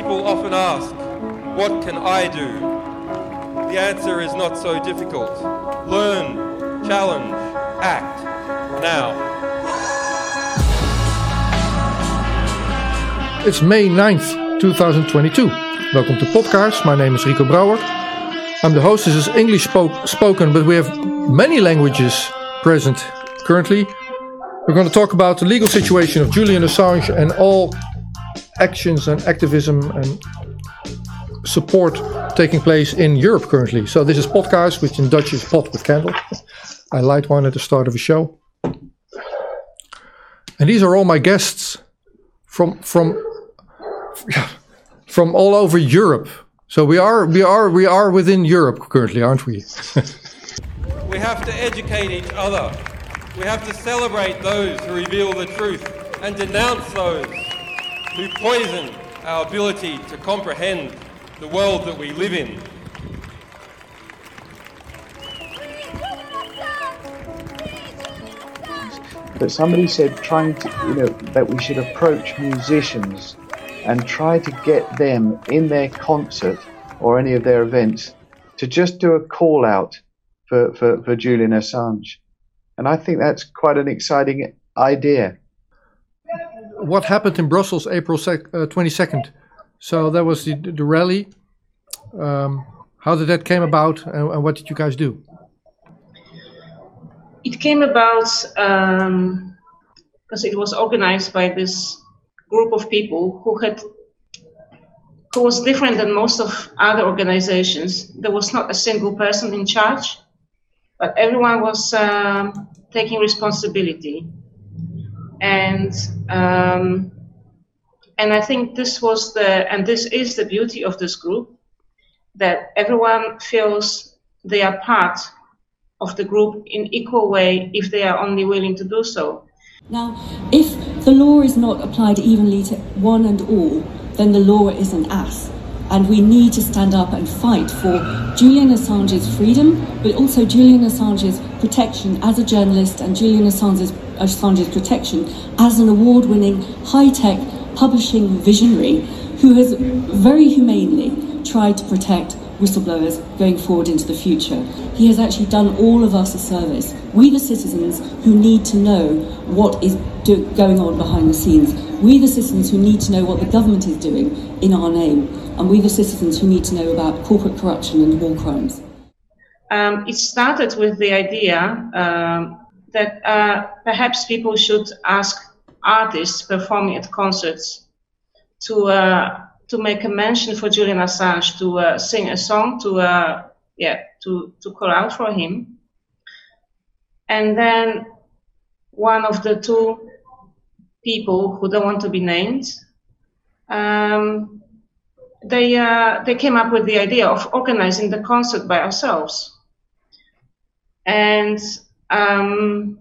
People often ask, what can I do? The answer is not so difficult. Learn, challenge, act, now. It's May 9th, 2022. Welcome to Podcast. My name is Rico Brouwer. I'm the host. This is English spoke, spoken, but we have many languages present currently. We're going to talk about the legal situation of Julian Assange and all actions and activism and support taking place in Europe currently. So this is podcast, which in Dutch is pot with candle. I light one at the start of a show. And these are all my guests from from from all over Europe. So we are we are we are within Europe currently, aren't we? we have to educate each other. We have to celebrate those who reveal the truth and denounce those who poison our ability to comprehend the world that we live in. But somebody said trying to, you know, that we should approach musicians and try to get them in their concert or any of their events to just do a call out for, for, for Julian Assange. And I think that's quite an exciting idea. What happened in Brussels April uh, 22nd? So that was the, the rally. Um, how did that came about and, and, what did you guys do? It came about because um, it was organized by this group of people who had who was different than most of other organizations. There was not a single person in charge, but everyone was um, taking responsibility. And um, and I think this was the and this is the beauty of this group that everyone feels they are part of the group in equal way if they are only willing to do so. Now, if the law is not applied evenly to one and all, then the law is an ass. And we need to stand up and fight for Julian Assange's freedom, but also Julian Assange's protection as a journalist and Julian Assange's, Assange's protection as an award winning, high tech publishing visionary who has very humanely tried to protect whistleblowers going forward into the future. He has actually done all of us a service. We, the citizens who need to know what is do- going on behind the scenes. We, the citizens who need to know what the government is doing in our name. And we, the citizens who need to know about corporate corruption and war crimes. Um, it started with the idea um, that uh, perhaps people should ask artists performing at concerts to uh, to make a mention for Julian Assange to uh, sing a song to uh, yeah to to call out for him, and then one of the two people who don't want to be named, um, they uh, they came up with the idea of organizing the concert by ourselves, and um,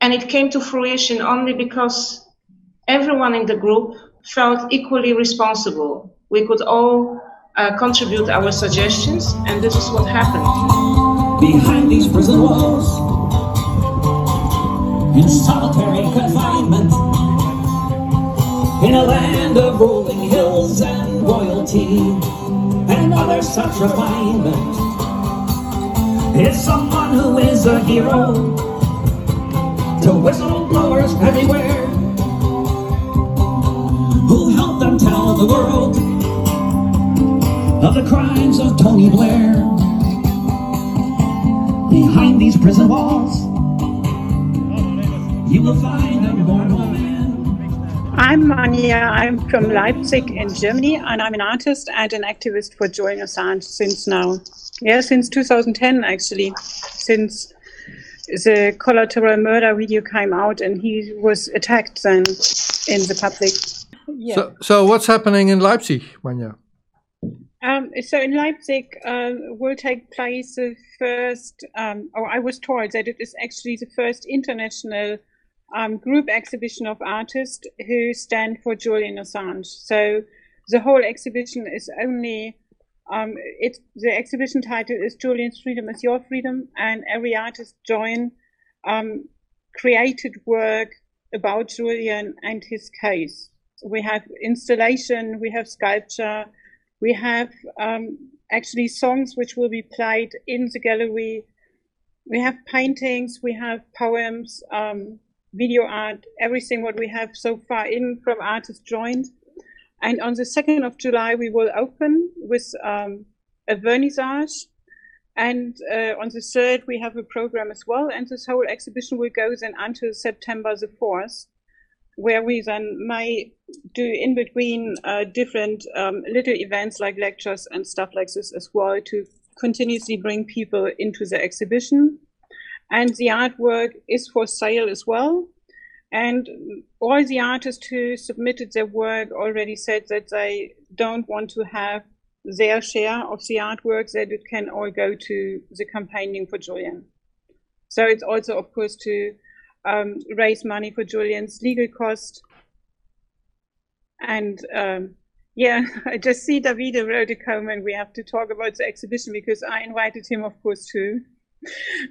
and it came to fruition only because everyone in the group felt equally responsible. We could all uh, contribute our suggestions, and this is what happened. Behind these prison walls, in solitary confinement, in a land of rolling hills and royalty, and other such refinement, is someone who is a hero to whistleblowers everywhere who help them tell the world of the crimes of Tony Blair. Behind these prison walls, you will find a mortal man. I'm Manja. I'm from Leipzig in Germany, and I'm an artist and an activist for Julian Assange since now. Yeah, since 2010, actually. Since the collateral murder video came out and he was attacked then in the public. Yeah. So, so what's happening in Leipzig, Manja? Um, so in Leipzig uh, will take place the first, um, or I was told that it is actually the first international um, group exhibition of artists who stand for Julian Assange. So the whole exhibition is only, um, it's the exhibition title is Julian's Freedom is Your Freedom, and every artist join um, created work about Julian and his case. we have installation, we have sculpture, we have um, actually songs which will be played in the gallery. We have paintings, we have poems, um, video art, everything what we have so far in from artists joined. And on the 2nd of July, we will open with um, a vernissage. And uh, on the 3rd, we have a program as well. And this whole exhibition will go then until September the 4th, where we then may do in between uh, different um, little events like lectures and stuff like this as well to continuously bring people into the exhibition. And the artwork is for sale as well. And all the artists who submitted their work already said that they don't want to have their share of the artwork, that it can all go to the campaigning for Julian. So it's also, of course, to um, raise money for Julian's legal cost. And um, yeah, I just see Davide wrote a comment. We have to talk about the exhibition because I invited him, of course, too.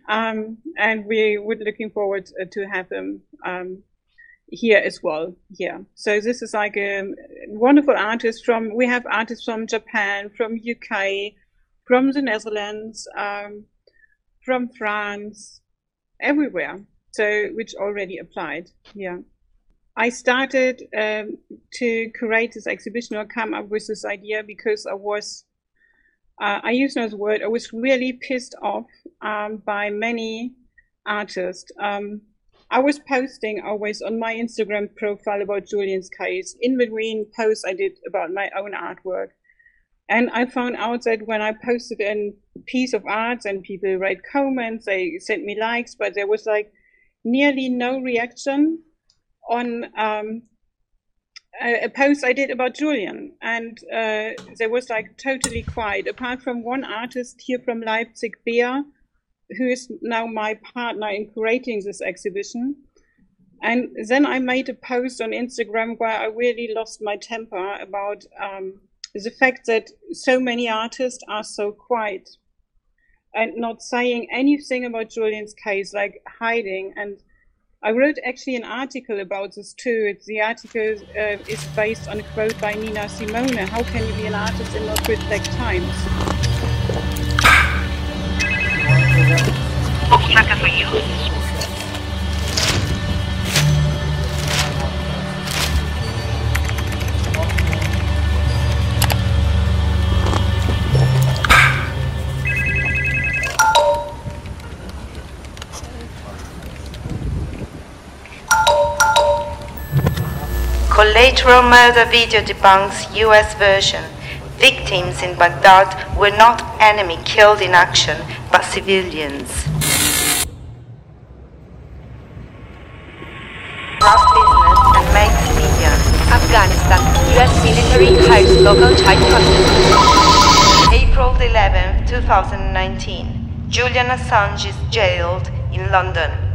Um, and we were looking forward uh, to have them um, here as well. Yeah. So this is like a wonderful artist from. We have artists from Japan, from UK, from the Netherlands, um, from France, everywhere. So which already applied. Yeah. I started um, to create this exhibition or come up with this idea because I was, uh, I use no word, I was really pissed off um, by many artists. Um, I was posting always on my Instagram profile about Julian's case. In between posts, I did about my own artwork. And I found out that when I posted a piece of art and people write comments, they sent me likes, but there was like nearly no reaction on um, a, post I did about Julian. And uh, there was like totally quiet, apart from one artist here from Leipzig, Bea, who is now my partner in creating this exhibition. And then I made a post on Instagram where I really lost my temper about um, the fact that so many artists are so quiet and not saying anything about Julian's case, like hiding. And I wrote actually an article about this too. The article uh, is based on a quote by Nina Simone How can you be an artist and not reflect times? for you. Collateral murder video debunks US version. Victims in Baghdad were not enemy killed in action, but civilians. Lost business and makes media. Afghanistan, US military hires local child prostitutes. April 11, 2019. Julian Assange is jailed in London.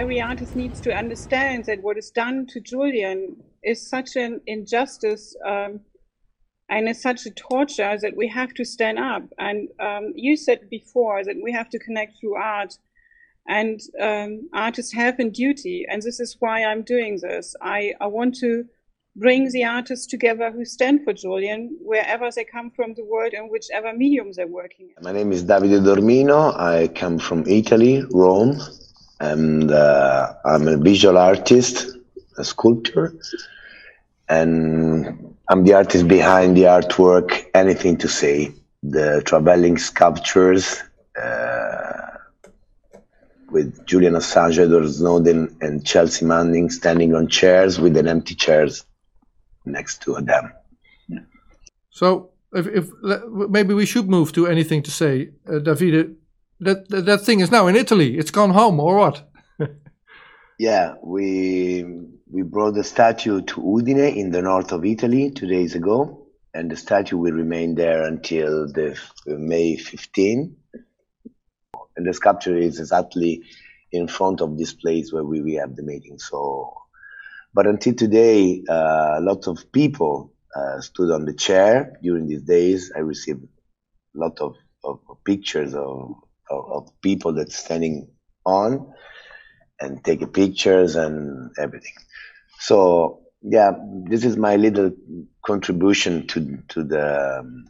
Every artist needs to understand that what is done to Julian is such an injustice um, and is such a torture that we have to stand up. And um, you said before that we have to connect through art, and um, artists have a duty. And this is why I'm doing this. I, I want to bring the artists together who stand for Julian, wherever they come from the world and whichever medium they're working in. My name is Davide Dormino. I come from Italy, Rome and uh, I'm a visual artist, a sculptor, and I'm the artist behind the artwork. Anything to say? The traveling sculptures uh, with Julian Assange, Edward Snowden, and Chelsea Manning standing on chairs with an empty chairs next to them. So, if, if maybe we should move to anything to say, uh, Davide that, that thing is now in Italy. It's gone home, or what? yeah, we we brought the statue to Udine in the north of Italy two days ago, and the statue will remain there until the May 15. And the sculpture is exactly in front of this place where we, we have the meeting. So, but until today, uh, lots of people uh, stood on the chair during these days. I received a lot of, of pictures of of, of people that's standing on. and take pictures and everything. So yeah, this is my little contribution to to the um,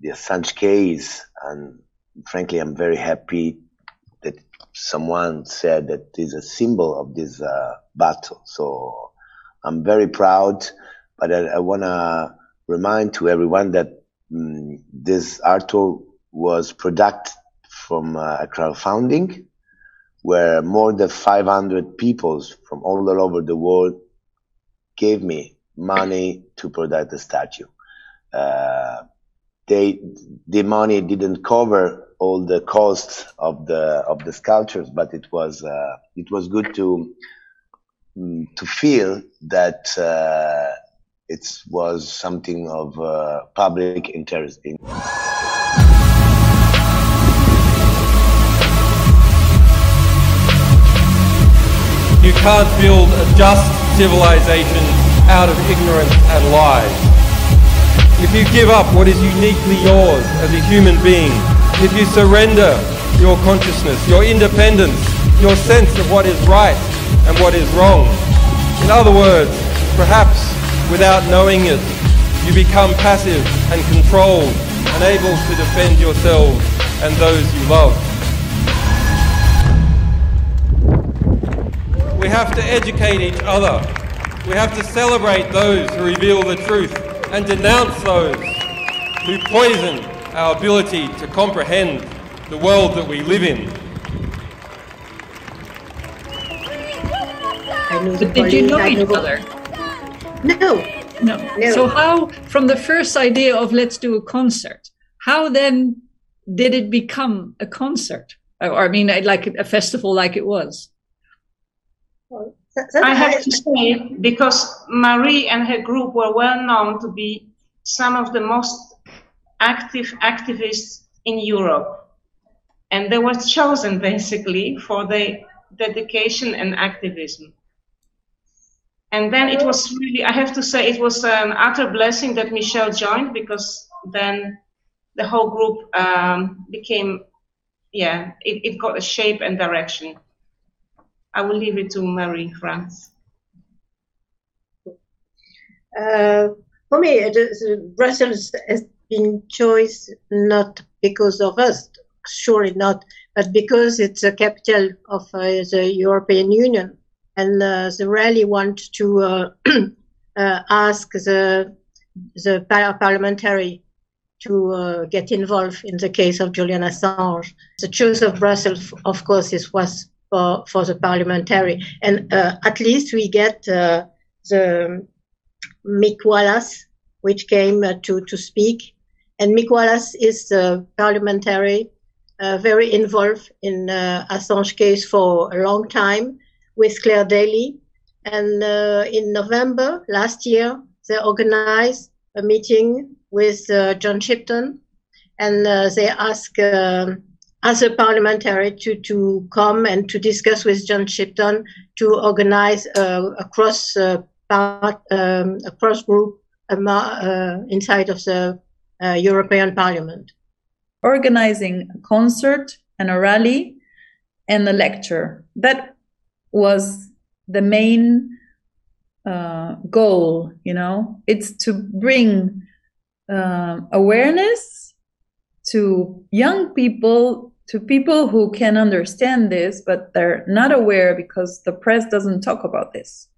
the Assange case, and frankly, I'm very happy that someone said that is a symbol of this uh, battle. So I'm very proud, but I, I want to remind to everyone that um, this artwork was product from uh, a crowdfunding where more than 500 people from all over the world gave me money to produce the statue. Uh, they, the money didn't cover all the costs of the of the sculptures, but it was uh, it was good to mm, to feel that uh, it was something of uh, public interest. In You can't build a just civilization out of ignorance and lies. If you give up what is uniquely yours as a human being, if you surrender your consciousness, your independence, your sense of what is right and what is wrong, in other words, perhaps without knowing it, you become passive and controlled, unable to defend yourselves and those you love. We have to educate each other. We have to celebrate those who reveal the truth and denounce those who poison our ability to comprehend the world that we live in. But did you know each other? No. No. No. So how, from the first idea of let's do a concert, how then did it become a concert? Or I mean, like a festival, like it was. I have to say, because Marie and her group were well known to be some of the most active activists in Europe. And they were chosen basically for their dedication and activism. And then it was really, I have to say, it was an utter blessing that Michelle joined because then the whole group um, became, yeah, it, it got a shape and direction. I will leave it to Marie France. Uh, for me, it is, Brussels has been choice not because of us, surely not, but because it's a capital of uh, the European Union, and uh, they really want to uh, uh, ask the the parliamentary to uh, get involved in the case of Julian Assange. The choice of Brussels, of course, is was for, for the parliamentary. And uh, at least we get uh, the Mick Wallace, which came uh, to, to speak. And Mick Wallace is the parliamentary, uh, very involved in uh, Assange case for a long time with Clare Daly. And uh, in November last year, they organized a meeting with John Shipton, and they asked um, as a parliamentary to, to come and to discuss with John Shipton to organize uh, a cross uh, part, um, a cross group uh, inside of the uh, European Parliament. Organizing a concert and a rally and a lecture. That was the main uh, goal, you know, it's to bring uh, awareness to young people to people who can understand this, but they're not aware because the press doesn't talk about this.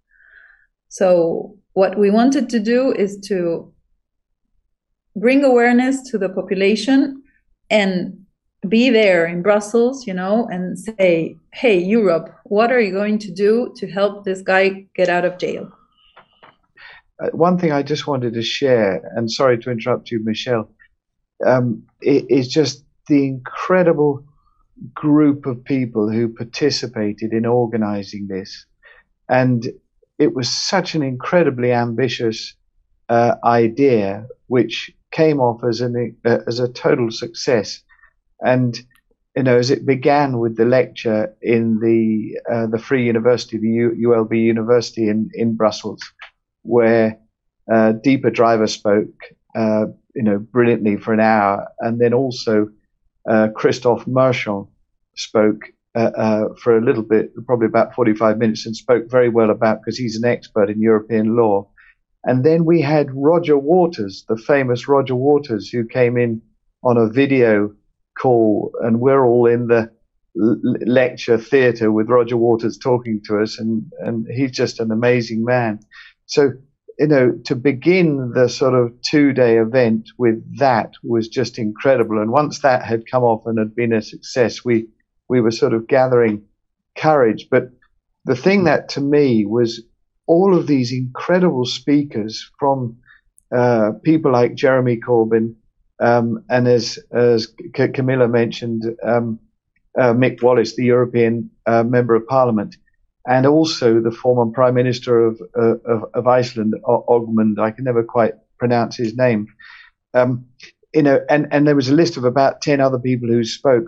So, what we wanted to do is to bring awareness to the population and be there in Brussels, you know, and say, hey, Europe, what are you going to do to help this guy get out of jail? Uh, one thing I just wanted to share, and sorry to interrupt you, Michelle, um, is just the incredible group of people who participated in organizing this. And it was such an incredibly ambitious uh, idea, which came off as, an, uh, as a total success. And you know, as it began with the lecture in the uh, the Free University, the U- ULB University in in Brussels, where uh, Deepa Driver spoke, uh, you know, brilliantly for an hour, and then also uh, Christophe Marchand spoke uh, uh, for a little bit, probably about 45 minutes, and spoke very well about because he's an expert in European law. And then we had Roger Waters, the famous Roger Waters, who came in on a video call, and we're all in the lecture theatre with Roger Waters talking to us, and, and he's just an amazing man. So, you know, to begin the sort of two day event with that was just incredible. And once that had come off and had been a success, we, we were sort of gathering courage. But the thing that to me was all of these incredible speakers from uh, people like Jeremy Corbyn, um, and as as Camilla mentioned, um, uh, Mick Wallace, the European uh, Member of Parliament, and also the former Prime Minister of uh, of, of, Iceland, Ogmund. I can never quite pronounce his name. Um, you know, and, and there was a list of about ten other people who spoke.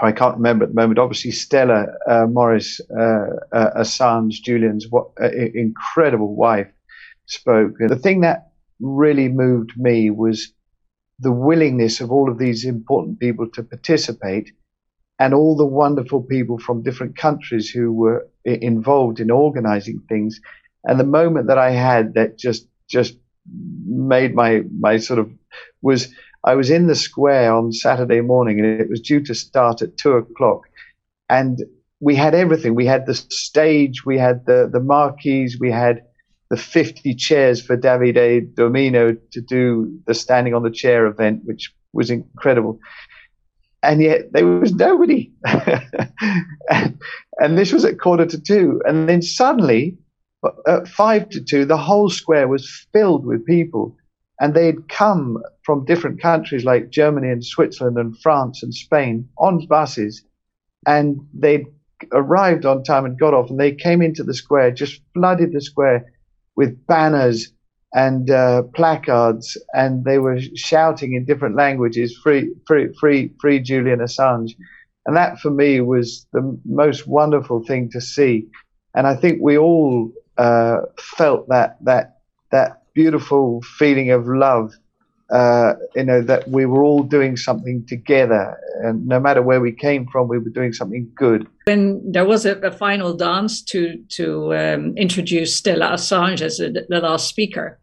I can't remember at the moment. Obviously, Stella uh, Moris, uh, uh, Assange, Julian's what, incredible wife, spoke. And the thing that really moved me was the willingness of all of these important people to participate and all the wonderful people from different countries who were involved in organizing things. And the moment that I had that just, just made my, my sort of was I was in the square on Saturday morning and it was due to start at two o'clock. And we had everything. We had the stage, we had the, the marquees, we had the 50 chairs for Davide Dormino to do the standing on the chair event, which was incredible. And yet there was nobody. and, this was at quarter to two. And then suddenly, at five to two, the whole square was filled with people. And they'd come from different countries like Germany and Switzerland and France and Spain on buses. And they'd arrived on time and got off. And they came into the square, just flooded the square with banners and uh, placards, and they were shouting in different languages, "Free, free, free, free Julian Assange," and that for me was the most wonderful thing to see. And I think we all uh, felt that that that beautiful feeling of love uh, you know, that we were all doing something together. And no matter where we came from, we were doing something good. When there was a, a final dance to, to um, introduce Stella Assange as a, the last speaker.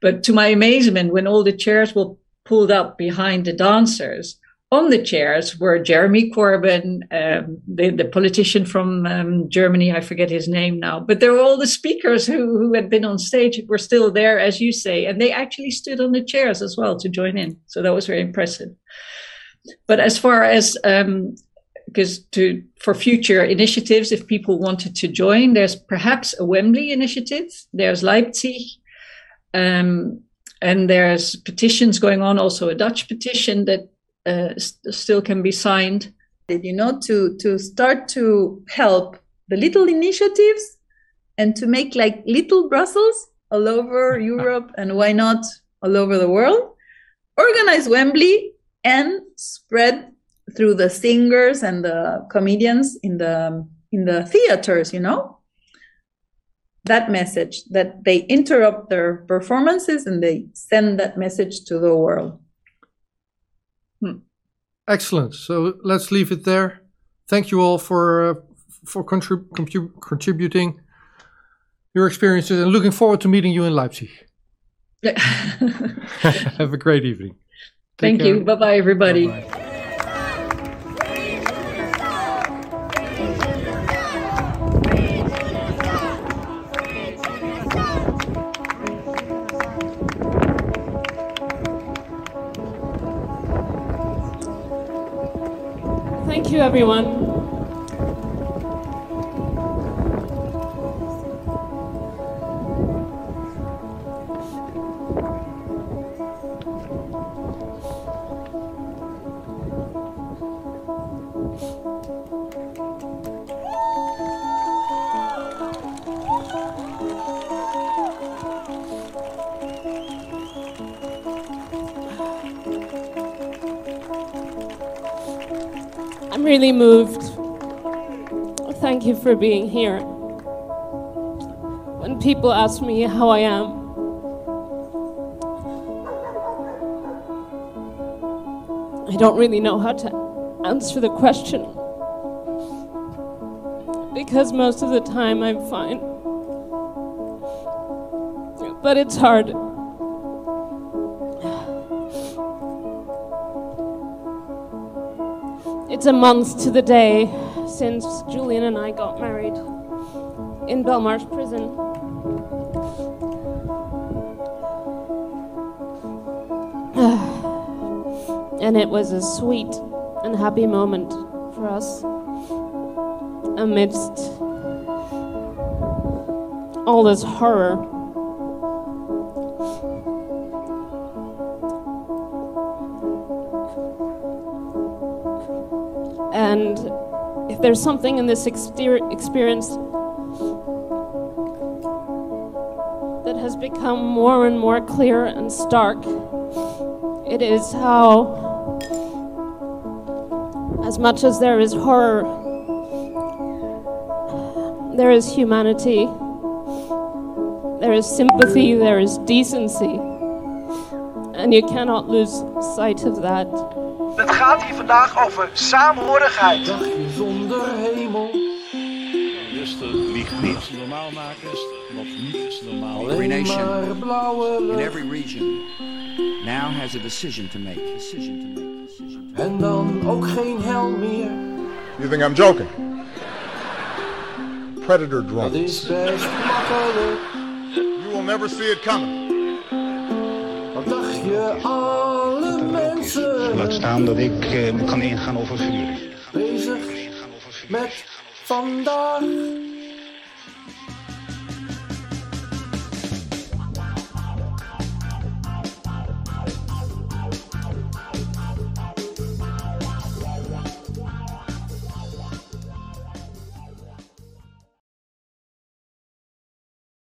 But to my amazement, when all the chairs were pulled up behind the dancers, on the chairs were Jeremy Corbyn, um, the, the politician from um, Germany, I forget his name now, but there were all the speakers who, who had been on stage were still there, as you say, and they actually stood on the chairs as well to join in. So that was very impressive. But as far as because um, to for future initiatives, if people wanted to join, there's perhaps a Wembley initiative. There's Leipzig, um, and there's petitions going on. Also, a Dutch petition that uh, st- still can be signed. You know, to to start to help the little initiatives and to make like little Brussels all over Europe and why not all over the world. Organize Wembley and spread through the singers and the comedians in the in the theaters, you know, that message that they interrupt their performances and they send that message to the world. Hmm. Excellent. So let's leave it there. Thank you all for uh, for contrib- contributing your experiences and looking forward to meeting you in Leipzig. Have a great evening. Take Thank care. you. Bye bye, everybody. Bye-bye. you, really moved. Thank you for being here. When people ask me how I am, I don't really know how to answer the question. because most of the time I'm fine. But it's hard. A month to the day since Julian and I got married in Belmarsh prison. and it was a sweet and happy moment for us amidst all this horror. And if there's something in this exter- experience that has become more and more clear and stark, it is how, as much as there is horror, there is humanity, there is sympathy, there is decency, and you cannot lose sight of that. Het gaat hier vandaag over saamhorigheid. zonder hemel. Rustig, liegt niet. normaal maken is wat niet is normaal. Every nation maar blauwe in every region now has a decision to make. Decision to make. En dan ook geen hel meer. You think I'm joking? Predator Dat drones. is best makkelijk. You will never see it coming. Wat dacht je, alle mensen Laat staan dat ik eh, kan ingaan over vuur. bezig met vandaag?